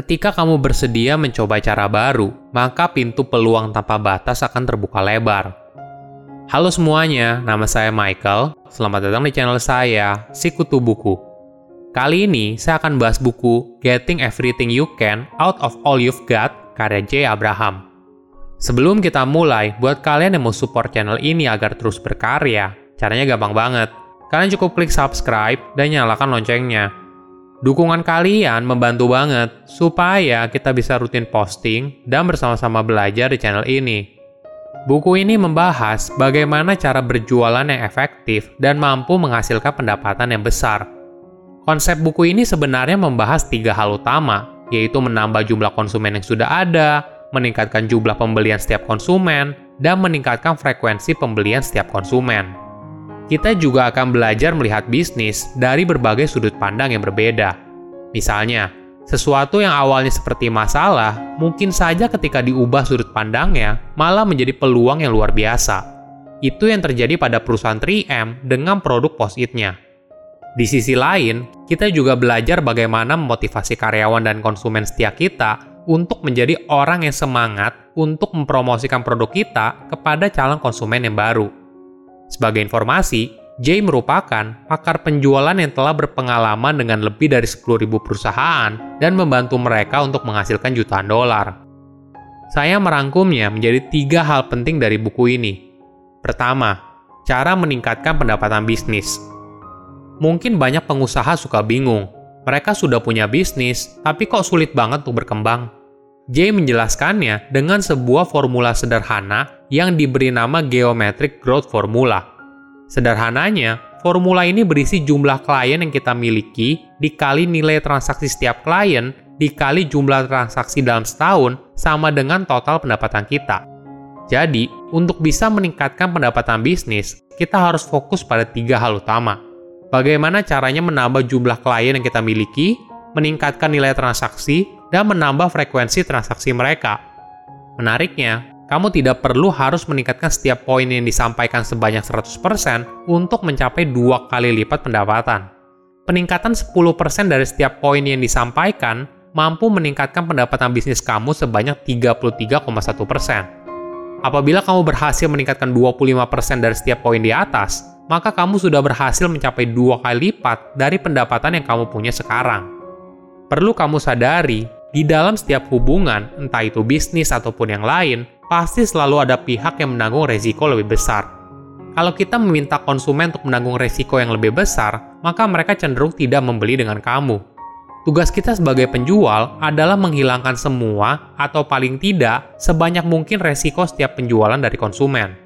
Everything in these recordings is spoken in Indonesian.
Ketika kamu bersedia mencoba cara baru, maka pintu peluang tanpa batas akan terbuka lebar. Halo semuanya, nama saya Michael. Selamat datang di channel saya, Sikutu Buku. Kali ini saya akan bahas buku Getting Everything You Can Out of All You've Got karya J. Abraham. Sebelum kita mulai, buat kalian yang mau support channel ini agar terus berkarya, caranya gampang banget. Kalian cukup klik subscribe dan nyalakan loncengnya Dukungan kalian membantu banget supaya kita bisa rutin posting dan bersama-sama belajar di channel ini. Buku ini membahas bagaimana cara berjualan yang efektif dan mampu menghasilkan pendapatan yang besar. Konsep buku ini sebenarnya membahas tiga hal utama, yaitu menambah jumlah konsumen yang sudah ada, meningkatkan jumlah pembelian setiap konsumen, dan meningkatkan frekuensi pembelian setiap konsumen kita juga akan belajar melihat bisnis dari berbagai sudut pandang yang berbeda. Misalnya, sesuatu yang awalnya seperti masalah, mungkin saja ketika diubah sudut pandangnya, malah menjadi peluang yang luar biasa. Itu yang terjadi pada perusahaan 3M dengan produk post-it-nya. Di sisi lain, kita juga belajar bagaimana memotivasi karyawan dan konsumen setia kita untuk menjadi orang yang semangat untuk mempromosikan produk kita kepada calon konsumen yang baru. Sebagai informasi, Jay merupakan pakar penjualan yang telah berpengalaman dengan lebih dari 10.000 perusahaan dan membantu mereka untuk menghasilkan jutaan dolar. Saya merangkumnya menjadi tiga hal penting dari buku ini. Pertama, cara meningkatkan pendapatan bisnis. Mungkin banyak pengusaha suka bingung, mereka sudah punya bisnis, tapi kok sulit banget untuk berkembang. Jay menjelaskannya dengan sebuah formula sederhana yang diberi nama Geometric Growth Formula. Sederhananya, formula ini berisi jumlah klien yang kita miliki dikali nilai transaksi setiap klien dikali jumlah transaksi dalam setahun sama dengan total pendapatan kita. Jadi, untuk bisa meningkatkan pendapatan bisnis, kita harus fokus pada tiga hal utama. Bagaimana caranya menambah jumlah klien yang kita miliki, meningkatkan nilai transaksi, dan menambah frekuensi transaksi mereka. Menariknya, kamu tidak perlu harus meningkatkan setiap poin yang disampaikan sebanyak 100% untuk mencapai dua kali lipat pendapatan. Peningkatan 10% dari setiap poin yang disampaikan mampu meningkatkan pendapatan bisnis kamu sebanyak 33,1%. Apabila kamu berhasil meningkatkan 25% dari setiap poin di atas, maka kamu sudah berhasil mencapai dua kali lipat dari pendapatan yang kamu punya sekarang. Perlu kamu sadari di dalam setiap hubungan, entah itu bisnis ataupun yang lain, pasti selalu ada pihak yang menanggung resiko lebih besar. Kalau kita meminta konsumen untuk menanggung resiko yang lebih besar, maka mereka cenderung tidak membeli dengan kamu. Tugas kita sebagai penjual adalah menghilangkan semua atau paling tidak sebanyak mungkin resiko setiap penjualan dari konsumen.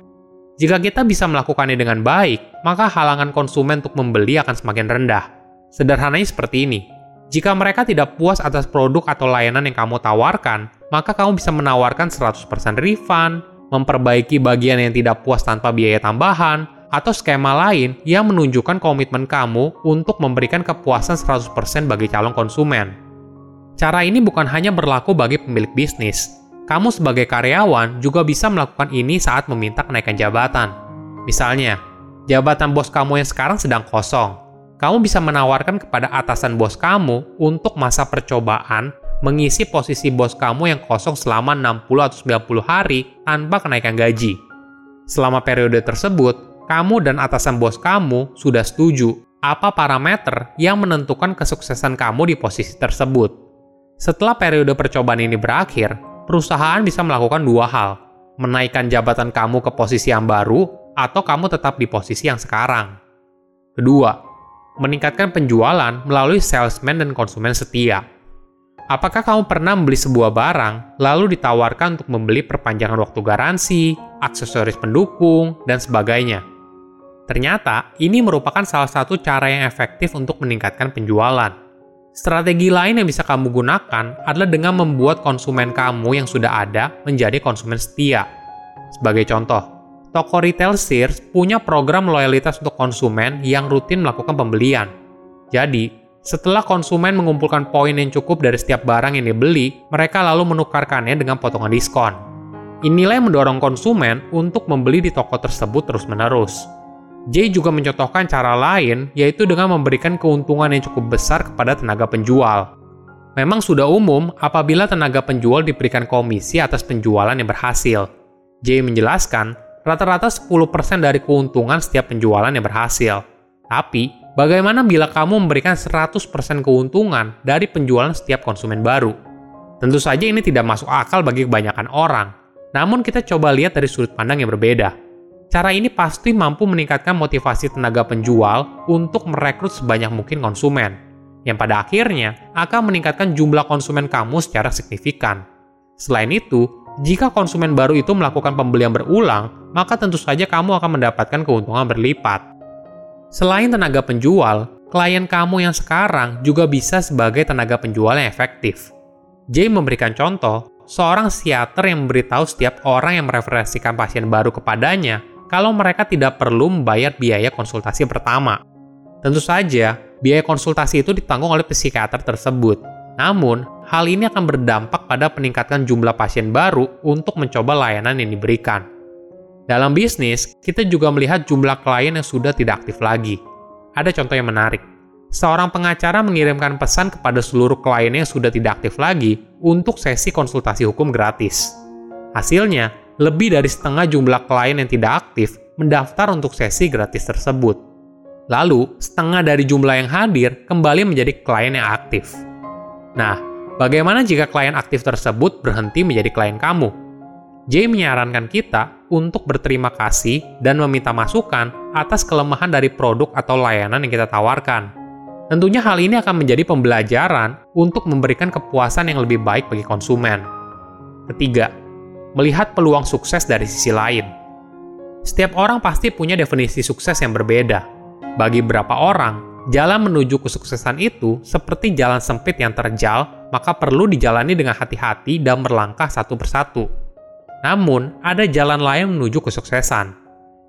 Jika kita bisa melakukannya dengan baik, maka halangan konsumen untuk membeli akan semakin rendah. Sederhananya seperti ini jika mereka tidak puas atas produk atau layanan yang kamu tawarkan, maka kamu bisa menawarkan 100% refund, memperbaiki bagian yang tidak puas tanpa biaya tambahan, atau skema lain yang menunjukkan komitmen kamu untuk memberikan kepuasan 100% bagi calon konsumen. Cara ini bukan hanya berlaku bagi pemilik bisnis. Kamu sebagai karyawan juga bisa melakukan ini saat meminta kenaikan jabatan. Misalnya, jabatan bos kamu yang sekarang sedang kosong, kamu bisa menawarkan kepada atasan bos kamu untuk masa percobaan mengisi posisi bos kamu yang kosong selama 60 atau 90 hari tanpa kenaikan gaji. Selama periode tersebut, kamu dan atasan bos kamu sudah setuju apa parameter yang menentukan kesuksesan kamu di posisi tersebut. Setelah periode percobaan ini berakhir, perusahaan bisa melakukan dua hal, menaikkan jabatan kamu ke posisi yang baru atau kamu tetap di posisi yang sekarang. Kedua, meningkatkan penjualan melalui salesman dan konsumen setia. Apakah kamu pernah membeli sebuah barang, lalu ditawarkan untuk membeli perpanjangan waktu garansi, aksesoris pendukung, dan sebagainya? Ternyata, ini merupakan salah satu cara yang efektif untuk meningkatkan penjualan. Strategi lain yang bisa kamu gunakan adalah dengan membuat konsumen kamu yang sudah ada menjadi konsumen setia. Sebagai contoh, toko retail Sears punya program loyalitas untuk konsumen yang rutin melakukan pembelian. Jadi, setelah konsumen mengumpulkan poin yang cukup dari setiap barang yang dibeli, mereka lalu menukarkannya dengan potongan diskon. Inilah yang mendorong konsumen untuk membeli di toko tersebut terus-menerus. Jay juga mencontohkan cara lain, yaitu dengan memberikan keuntungan yang cukup besar kepada tenaga penjual. Memang sudah umum apabila tenaga penjual diberikan komisi atas penjualan yang berhasil. Jay menjelaskan, rata-rata 10% dari keuntungan setiap penjualan yang berhasil. Tapi, bagaimana bila kamu memberikan 100% keuntungan dari penjualan setiap konsumen baru? Tentu saja ini tidak masuk akal bagi kebanyakan orang, namun kita coba lihat dari sudut pandang yang berbeda. Cara ini pasti mampu meningkatkan motivasi tenaga penjual untuk merekrut sebanyak mungkin konsumen yang pada akhirnya akan meningkatkan jumlah konsumen kamu secara signifikan. Selain itu, jika konsumen baru itu melakukan pembelian berulang, maka tentu saja kamu akan mendapatkan keuntungan berlipat. Selain tenaga penjual, klien kamu yang sekarang juga bisa sebagai tenaga penjual yang efektif. Jay memberikan contoh, seorang psikiater yang memberitahu setiap orang yang mereferensikan pasien baru kepadanya kalau mereka tidak perlu membayar biaya konsultasi pertama. Tentu saja, biaya konsultasi itu ditanggung oleh psikiater tersebut. Namun, hal ini akan berdampak pada peningkatan jumlah pasien baru untuk mencoba layanan yang diberikan. Dalam bisnis, kita juga melihat jumlah klien yang sudah tidak aktif lagi. Ada contoh yang menarik. Seorang pengacara mengirimkan pesan kepada seluruh kliennya yang sudah tidak aktif lagi untuk sesi konsultasi hukum gratis. Hasilnya, lebih dari setengah jumlah klien yang tidak aktif mendaftar untuk sesi gratis tersebut. Lalu, setengah dari jumlah yang hadir kembali menjadi klien yang aktif. Nah, bagaimana jika klien aktif tersebut berhenti menjadi klien kamu? Jay menyarankan kita untuk berterima kasih dan meminta masukan atas kelemahan dari produk atau layanan yang kita tawarkan. Tentunya hal ini akan menjadi pembelajaran untuk memberikan kepuasan yang lebih baik bagi konsumen. Ketiga, melihat peluang sukses dari sisi lain. Setiap orang pasti punya definisi sukses yang berbeda bagi beberapa orang, jalan menuju kesuksesan itu seperti jalan sempit yang terjal, maka perlu dijalani dengan hati-hati dan berlangkah satu persatu. Namun, ada jalan lain menuju kesuksesan.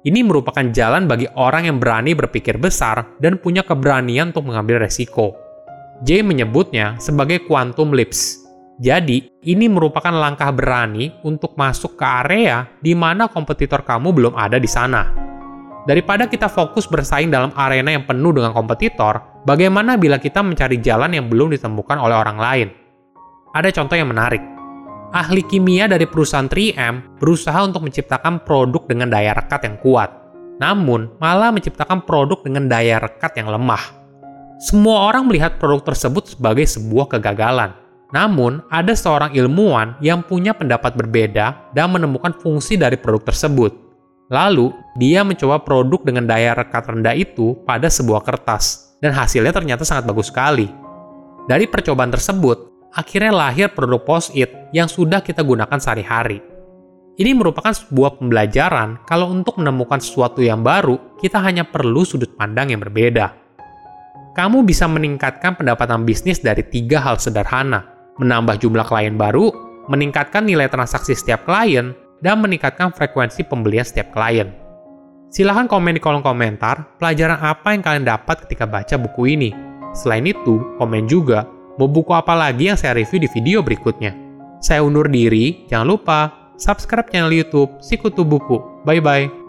Ini merupakan jalan bagi orang yang berani berpikir besar dan punya keberanian untuk mengambil resiko. Jay menyebutnya sebagai quantum leaps. Jadi, ini merupakan langkah berani untuk masuk ke area di mana kompetitor kamu belum ada di sana. Daripada kita fokus bersaing dalam arena yang penuh dengan kompetitor, bagaimana bila kita mencari jalan yang belum ditemukan oleh orang lain? Ada contoh yang menarik. Ahli kimia dari perusahaan 3M berusaha untuk menciptakan produk dengan daya rekat yang kuat, namun malah menciptakan produk dengan daya rekat yang lemah. Semua orang melihat produk tersebut sebagai sebuah kegagalan. Namun, ada seorang ilmuwan yang punya pendapat berbeda dan menemukan fungsi dari produk tersebut. Lalu, dia mencoba produk dengan daya rekat rendah itu pada sebuah kertas, dan hasilnya ternyata sangat bagus sekali. Dari percobaan tersebut, akhirnya lahir produk post-it yang sudah kita gunakan sehari-hari. Ini merupakan sebuah pembelajaran kalau untuk menemukan sesuatu yang baru, kita hanya perlu sudut pandang yang berbeda. Kamu bisa meningkatkan pendapatan bisnis dari tiga hal sederhana, menambah jumlah klien baru, meningkatkan nilai transaksi setiap klien, dan meningkatkan frekuensi pembelian setiap klien. Silahkan komen di kolom komentar pelajaran apa yang kalian dapat ketika baca buku ini. Selain itu, komen juga mau buku apa lagi yang saya review di video berikutnya. Saya undur diri, jangan lupa subscribe channel YouTube Sikutu Buku. Bye bye.